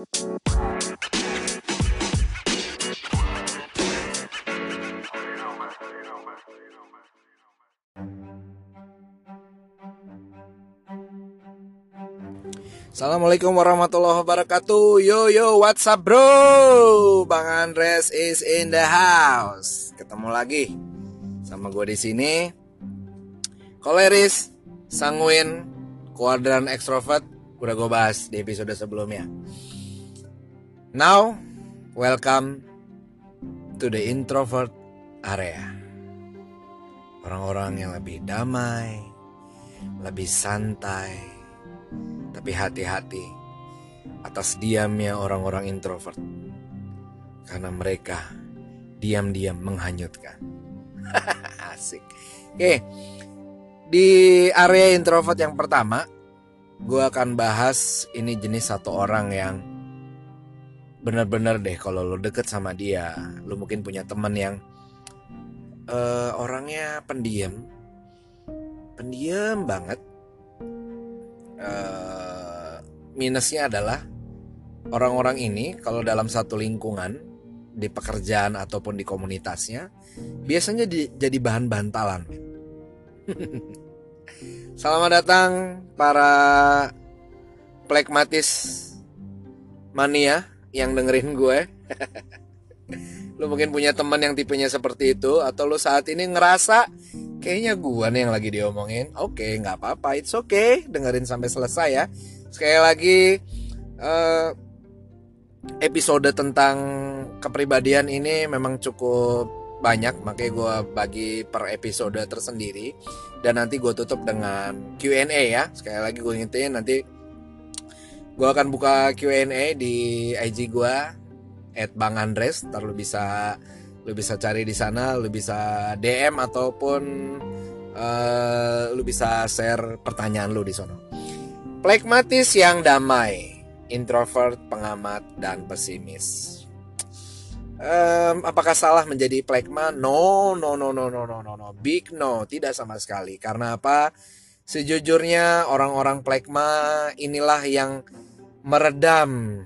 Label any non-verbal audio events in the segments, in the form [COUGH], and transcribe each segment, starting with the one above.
Assalamualaikum warahmatullahi wabarakatuh. Yo yo what's up bro? Bang Andres is in the house. Ketemu lagi Sama gue di sini. Koleris Sanguin Kuadran extrovert Udah gue bahas di episode sebelumnya Now Welcome To the introvert area Orang-orang yang lebih damai Lebih santai tapi hati-hati atas diamnya orang-orang introvert. Karena mereka diam-diam menghanyutkan. [LAUGHS] Asik. Oke. Di area introvert yang pertama, gue akan bahas ini jenis satu orang yang bener-bener deh kalau lo deket sama dia, lo mungkin punya temen yang uh, orangnya pendiam, pendiam banget, uh, minusnya adalah orang-orang ini kalau dalam satu lingkungan di pekerjaan ataupun di komunitasnya biasanya di, jadi bahan bantalan. [LAUGHS] Selamat datang para plekmatis mania yang dengerin gue. [LAUGHS] lu mungkin punya teman yang tipenya seperti itu atau lu saat ini ngerasa kayaknya gua nih yang lagi diomongin. Oke okay, nggak apa-apa it's okay. Dengerin sampai selesai ya. Sekali lagi uh, episode tentang kepribadian ini memang cukup banyak makanya gue bagi per episode tersendiri. Dan nanti gue tutup dengan Q&A ya. Sekali lagi gue ingetin nanti gue akan buka Q&A di IG gue at Bang Andres ntar lu bisa lu bisa cari di sana lu bisa DM ataupun uh, lu bisa share pertanyaan lu di sana. plekmatis yang damai introvert pengamat dan pesimis Um, apakah salah menjadi plekma? No, no, no, no, no, no, no, no. Big no, tidak sama sekali. Karena apa? Sejujurnya orang-orang plekma inilah yang meredam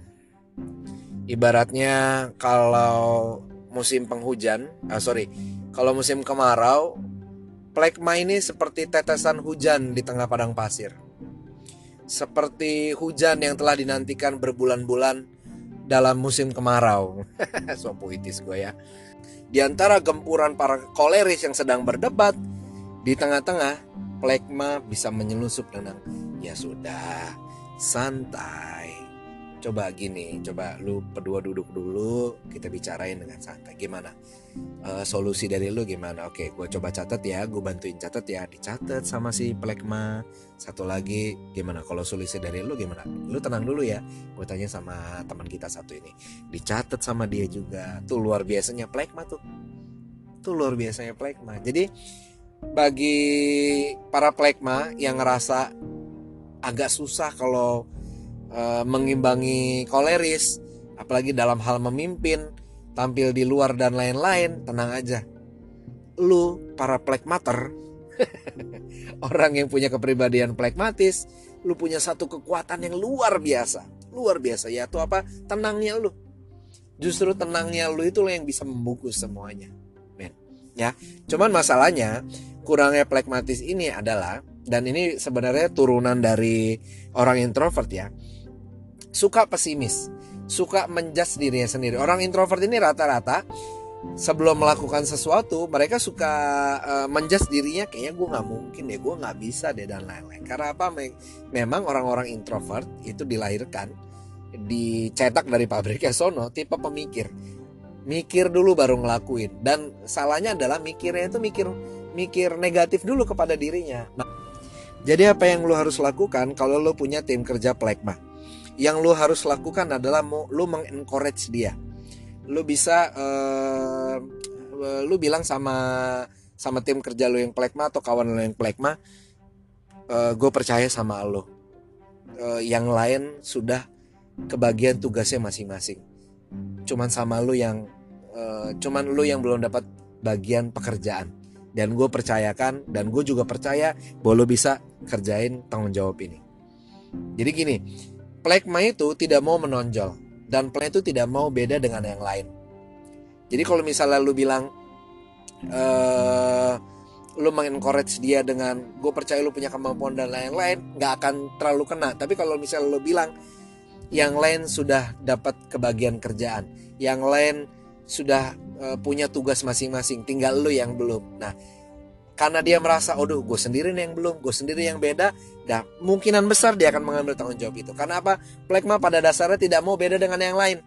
ibaratnya kalau musim penghujan, ah sorry, kalau musim kemarau, plekma ini seperti tetesan hujan di tengah padang pasir. Seperti hujan yang telah dinantikan berbulan-bulan dalam musim kemarau. [LAUGHS] so puitis gue ya. Di antara gempuran para koleris yang sedang berdebat, di tengah-tengah plekma bisa menyelusup dengan ya sudah, santai. Coba gini coba lu berdua duduk dulu kita bicarain dengan santai. Gimana? Uh, solusi dari lu gimana? Oke gue coba catat ya gue bantuin catat ya dicatat sama si plekma. Satu lagi gimana? Kalau solusi dari lu gimana? Lu tenang dulu ya gue tanya sama teman kita satu ini. Dicatat sama dia juga. Tuh luar biasanya plekma tuh. Tuh luar biasanya plekma. Jadi bagi para plekma yang ngerasa agak susah kalau uh, mengimbangi koleris, apalagi dalam hal memimpin, tampil di luar dan lain-lain, tenang aja. Lu para plekmater, [LAUGHS] orang yang punya kepribadian plekmatis, lu punya satu kekuatan yang luar biasa, luar biasa yaitu apa? Tenangnya lu. Justru tenangnya lu itu yang bisa membungkus semuanya. Men. Ya, cuman masalahnya kurangnya plekmatis ini adalah dan ini sebenarnya turunan dari orang introvert ya. Suka pesimis, suka menjas dirinya sendiri. Orang introvert ini rata-rata sebelum melakukan sesuatu mereka suka uh, menjas dirinya kayaknya gue nggak mungkin deh gue nggak bisa deh dan lain-lain. Karena apa? Memang orang-orang introvert itu dilahirkan dicetak dari pabriknya sono tipe pemikir. Mikir dulu baru ngelakuin. Dan salahnya adalah mikirnya itu mikir mikir negatif dulu kepada dirinya. Nah, jadi apa yang lo harus lakukan kalau lo punya tim kerja plekma? Yang lu harus lakukan adalah lu mengencourage dia. Lu bisa uh, lu bilang sama sama tim kerja lu yang plekma atau kawan lu yang plekma uh, eh, gue percaya sama lu. Uh, yang lain sudah kebagian tugasnya masing-masing. Cuman sama lu yang uh, cuman lu yang belum dapat bagian pekerjaan dan gue percayakan dan gue juga percaya bahwa lu bisa kerjain tanggung jawab ini jadi gini Plekma itu tidak mau menonjol. dan plan itu tidak mau beda dengan yang lain. Jadi kalau misalnya lu bilang uh, lu mengencourage dia dengan gue percaya lu punya kemampuan dan lain-lain nggak akan terlalu kena tapi kalau misalnya lu bilang yang lain sudah dapat kebagian kerjaan yang lain sudah uh, punya tugas masing-masing tinggal lu yang belum nah karena dia merasa, oh gue sendiri yang belum, gue sendiri yang beda, dah kemungkinan besar dia akan mengambil tanggung jawab itu. Karena apa? Plekma pada dasarnya tidak mau beda dengan yang lain,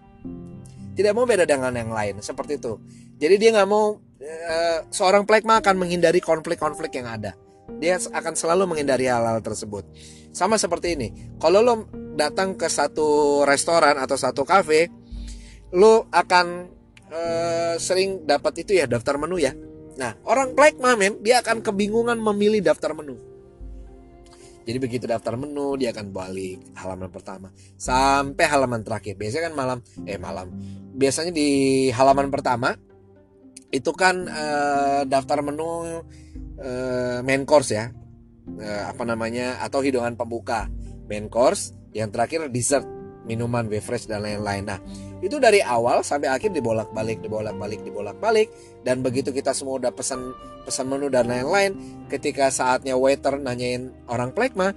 tidak mau beda dengan yang lain, seperti itu. Jadi dia nggak mau uh, seorang plekma akan menghindari konflik-konflik yang ada. Dia akan selalu menghindari hal-hal tersebut. Sama seperti ini, kalau lo datang ke satu restoran atau satu kafe, lo akan uh, sering dapat itu ya daftar menu ya Nah, orang black mamen dia akan kebingungan memilih daftar menu. Jadi begitu daftar menu dia akan balik halaman pertama sampai halaman terakhir. Biasanya kan malam eh malam. Biasanya di halaman pertama itu kan eh, daftar menu eh, main course ya. Eh, apa namanya atau hidangan pembuka. Main course, yang terakhir dessert, minuman beverage dan lain-lain. Nah, itu dari awal sampai akhir dibolak-balik, dibolak-balik, dibolak-balik dan begitu kita semua udah pesan pesan menu dan lain-lain, ketika saatnya waiter nanyain orang plekma,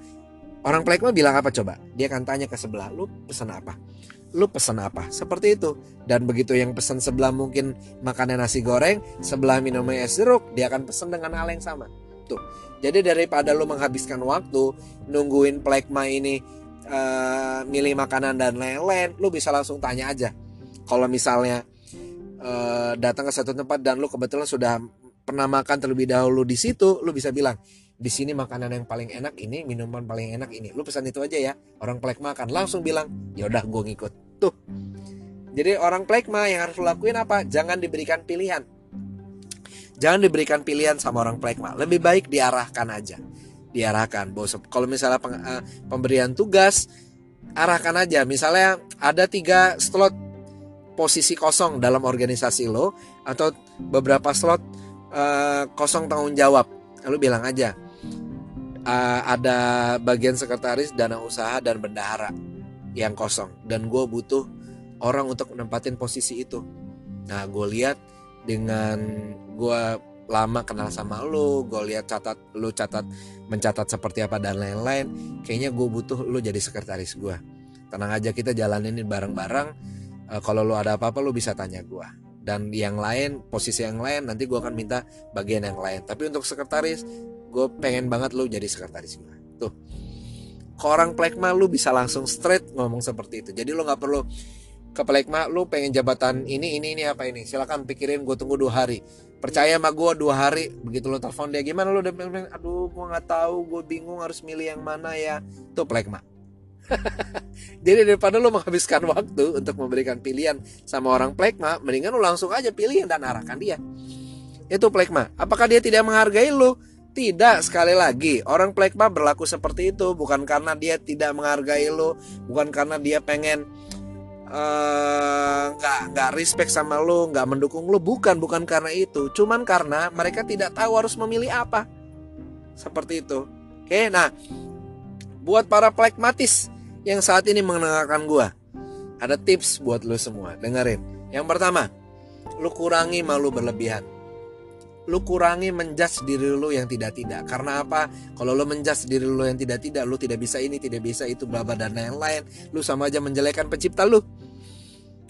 orang plekma bilang apa coba? Dia akan tanya ke sebelah, "Lu pesan apa?" Lu pesan apa? Seperti itu. Dan begitu yang pesan sebelah mungkin makannya nasi goreng, sebelah minumnya es jeruk, dia akan pesan dengan hal yang sama. Tuh. Jadi daripada lu menghabiskan waktu nungguin plekma ini uh, milih makanan dan lain-lain, lu bisa langsung tanya aja. Kalau misalnya uh, datang ke satu tempat dan lu kebetulan sudah pernah makan terlebih dahulu di situ, lu bisa bilang di sini makanan yang paling enak ini, minuman paling enak ini. Lu pesan itu aja ya. Orang plek makan langsung bilang, ya udah gue ngikut. Tuh. Jadi orang plekma yang harus lakuin apa? Jangan diberikan pilihan. Jangan diberikan pilihan sama orang plekma. Lebih baik diarahkan aja diarahkan. Bos kalau misalnya peng, uh, pemberian tugas arahkan aja. Misalnya ada tiga slot posisi kosong dalam organisasi lo atau beberapa slot uh, kosong tanggung jawab. Lalu bilang aja uh, ada bagian sekretaris dana usaha dan bendahara yang kosong. Dan gue butuh orang untuk menempatin posisi itu. Nah gue lihat dengan gue lama kenal sama lu gue lihat catat lu catat mencatat seperti apa dan lain-lain kayaknya gue butuh lu jadi sekretaris gue tenang aja kita jalanin ini bareng-bareng. E, kalau lu ada apa-apa lu bisa tanya gue dan yang lain posisi yang lain nanti gue akan minta bagian yang lain. Tapi untuk sekretaris gue pengen banget lu jadi sekretaris gue tuh. Ke orang plekma lu bisa langsung straight ngomong seperti itu. Jadi lu nggak perlu ke Pelekma lu pengen jabatan ini ini ini apa ini. Silakan pikirin gue tunggu dua hari percaya sama gue dua hari begitu lo telepon dia gimana lo udah aduh gue nggak tahu gue bingung harus milih yang mana ya. Tuh Pelekma [LAUGHS] jadi daripada lo menghabiskan waktu untuk memberikan pilihan sama orang Plekma mendingan lo langsung aja pilih dan arahkan dia. Itu Plekma apakah dia tidak menghargai lo? Tidak sekali lagi. Orang Plekma berlaku seperti itu bukan karena dia tidak menghargai lo bukan karena dia pengen nggak uh, nggak respect sama lo nggak mendukung lo bukan bukan karena itu. Cuman karena mereka tidak tahu harus memilih apa. Seperti itu. Oke nah buat para plekmatis yang saat ini mendengarkan gua ada tips buat lo semua. Dengerin. Yang pertama lo kurangi malu berlebihan lu kurangi menjudge diri lu yang tidak-tidak. Karena apa? Kalau lu menjudge diri lu yang tidak-tidak, lu tidak bisa ini, tidak bisa itu, bla bla dan lain-lain, lu sama aja menjelekan pencipta lu.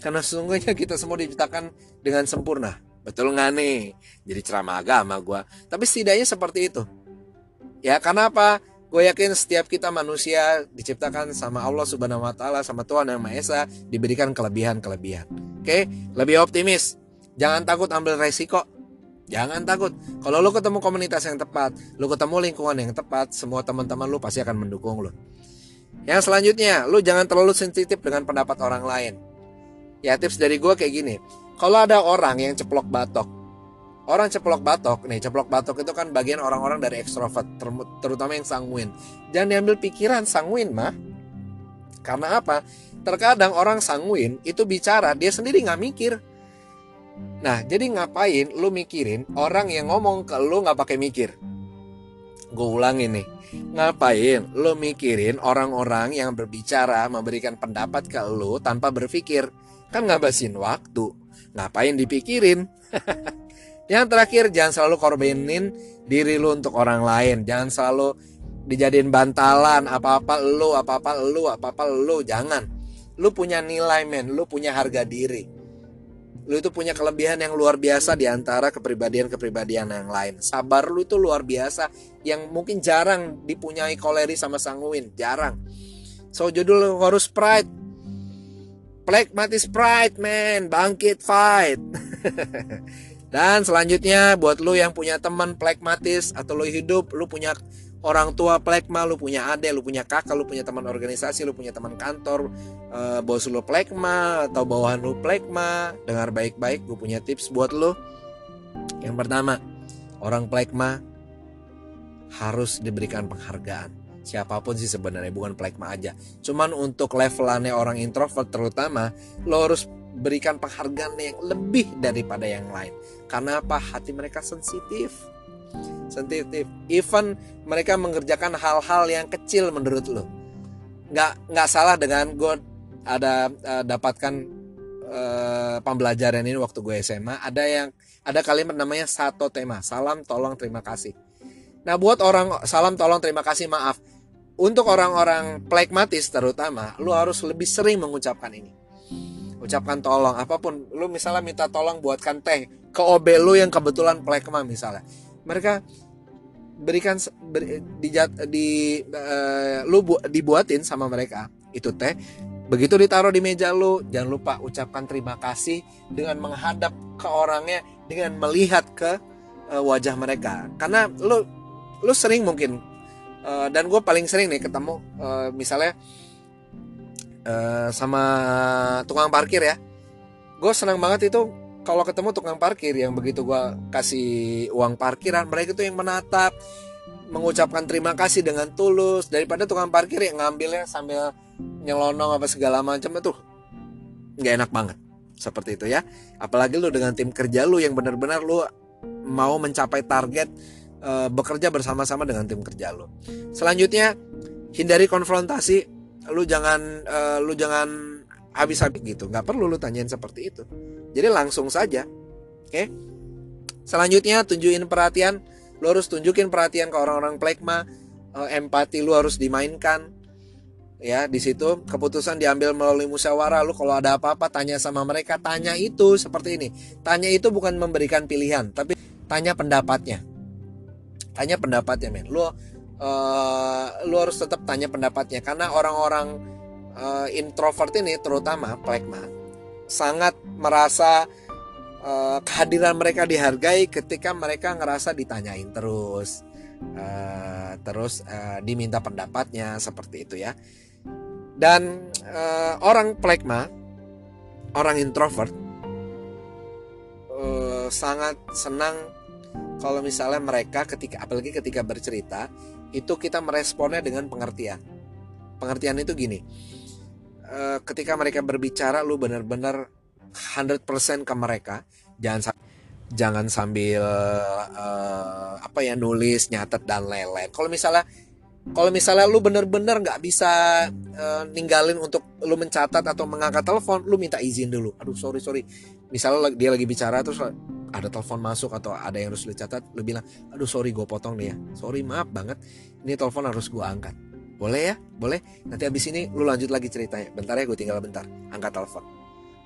Karena sesungguhnya kita semua diciptakan dengan sempurna. Betul nggak nih? Jadi ceramah agama gue. Tapi setidaknya seperti itu. Ya karena apa? Gue yakin setiap kita manusia diciptakan sama Allah Subhanahu Wa Taala sama Tuhan yang Maha Esa diberikan kelebihan-kelebihan. Oke, lebih optimis. Jangan takut ambil resiko Jangan takut. Kalau lo ketemu komunitas yang tepat, lo ketemu lingkungan yang tepat, semua teman-teman lo pasti akan mendukung lo. Yang selanjutnya, lo jangan terlalu sensitif dengan pendapat orang lain. Ya tips dari gue kayak gini. Kalau ada orang yang ceplok batok, orang ceplok batok, nih ceplok batok itu kan bagian orang-orang dari ekstrovert, terutama yang sanguin. Jangan diambil pikiran sanguin mah. Karena apa? Terkadang orang sanguin itu bicara dia sendiri nggak mikir Nah, jadi ngapain lu mikirin orang yang ngomong ke lu nggak pakai mikir? gue ulangi nih. Ngapain lo mikirin orang-orang yang berbicara memberikan pendapat ke lo tanpa berpikir? Kan ngabasin waktu. Ngapain dipikirin? [LAUGHS] Yang terakhir jangan selalu korbanin diri lo untuk orang lain. Jangan selalu dijadiin bantalan apa-apa lo apa-apa lo apa-apa lo jangan. Lo punya nilai men. Lo punya harga diri lu itu punya kelebihan yang luar biasa di antara kepribadian-kepribadian yang lain. Sabar lu itu luar biasa yang mungkin jarang dipunyai koleri sama sanguin, jarang. So judul harus pride. mati pride man, bangkit fight. [LAUGHS] Dan selanjutnya buat lu yang punya teman plekmatis atau lu hidup lu punya orang tua plekma, lu punya adik, lu punya kakak, lu punya teman organisasi, lu punya teman kantor, uh, bos lu plekma atau bawahan lu plekma, dengar baik-baik, gue punya tips buat lu. Yang pertama, orang plekma harus diberikan penghargaan. Siapa pun sih sebenarnya bukan plekma aja. Cuman untuk levelannya orang introvert terutama, lo harus berikan penghargaan yang lebih daripada yang lain. Karena apa? Hati mereka sensitif sensitif. Even mereka mengerjakan hal-hal yang kecil menurut lo nggak nggak salah dengan gue ada uh, dapatkan uh, pembelajaran ini waktu gue SMA ada yang ada kalimat namanya satu tema salam tolong terima kasih. Nah buat orang salam tolong terima kasih maaf. Untuk orang-orang plekmatis terutama lu harus lebih sering mengucapkan ini. Ucapkan tolong. Apa pun lu misalnya minta tolong buatkan teh ke OB lu yang kebetulan plekma misalnya mereka berikan ber, di, di uh, lu bu, dibuatin sama mereka. Itu teh begitu ditaruh di meja lu jangan lupa ucapkan terima kasih dengan menghadap ke orangnya dengan melihat ke uh, wajah mereka. Karena lu lu sering mungkin uh, dan gue paling sering nih ketemu uh, misalnya uh, sama tukang parkir ya. Gue senang banget itu kalau ketemu tukang parkir yang begitu gua kasih uang parkiran mereka itu yang menatap mengucapkan terima kasih dengan tulus. Daripada tukang parkir yang ngambilnya sambil nyelonong apa segala macam itu nggak enak banget. Seperti itu ya. Apalagi lu dengan tim kerja lu yang benar-benar lu mau mencapai target e, bekerja bersama-sama dengan tim kerja lu. Selanjutnya hindari konfrontasi. Lu jangan e, lu jangan habis-habis gitu. Nggak perlu lu tanyain seperti itu. Jadi langsung saja oke? Selanjutnya tunjukin perhatian. Lu harus tunjukin perhatian ke orang-orang plekma. Uh, empati lu harus dimainkan ya di situ. Keputusan diambil melalui musyawarah. Lu kalau ada apa-apa tanya sama mereka. Tanya itu seperti ini. Tanya itu bukan memberikan pilihan tapi tanya pendapatnya. Tanya pendapatnya men. Lu uh, lu harus tetap tanya pendapatnya. Karena orang-orang uh, introvert ini terutama plekma sangat merasa uh, kehadiran mereka dihargai ketika mereka ngerasa ditanyain terus. Uh, terus uh, diminta pendapatnya seperti itu ya. Dan uh, orang plekma orang introvert uh, sangat senang kalau misalnya mereka ketika apalagi ketika bercerita itu kita meresponnya dengan pengertian. Pengertian itu gini uh, ketika mereka berbicara lu benar-benar 100% ke mereka. Jangan jangan sambil uh, apa ya nulis nyatet dan lelet kalau misalnya kalau misalnya lu bener-bener nggak bisa uh, ninggalin untuk lu mencatat atau mengangkat telepon lu minta izin dulu. Aduh sorry sorry. Misalnya dia lagi bicara terus ada telepon masuk atau ada yang harus lu catat lu bilang aduh sorry gue potong nih ya. Sorry maaf banget. Ini telepon harus gue angkat boleh ya? Boleh? Nanti habis ini lu lanjut lagi ceritanya. Bentar ya, gue tinggal bentar. Angkat telepon.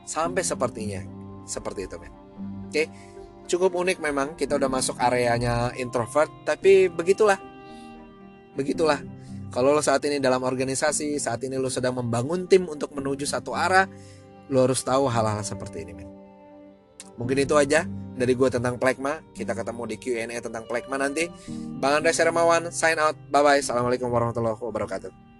Sampai sepertinya. Seperti itu, men. Oke. Cukup unik memang. Kita udah masuk areanya introvert. Tapi begitulah. Begitulah. Kalau lo saat ini dalam organisasi, saat ini lo sedang membangun tim untuk menuju satu arah, lo harus tahu hal-hal seperti ini, men. Mungkin itu aja dari gue tentang plekma. Kita ketemu di Q&A tentang plekma nanti. Bang Andres Hermawan, sign out. Bye-bye. Assalamualaikum warahmatullahi wabarakatuh.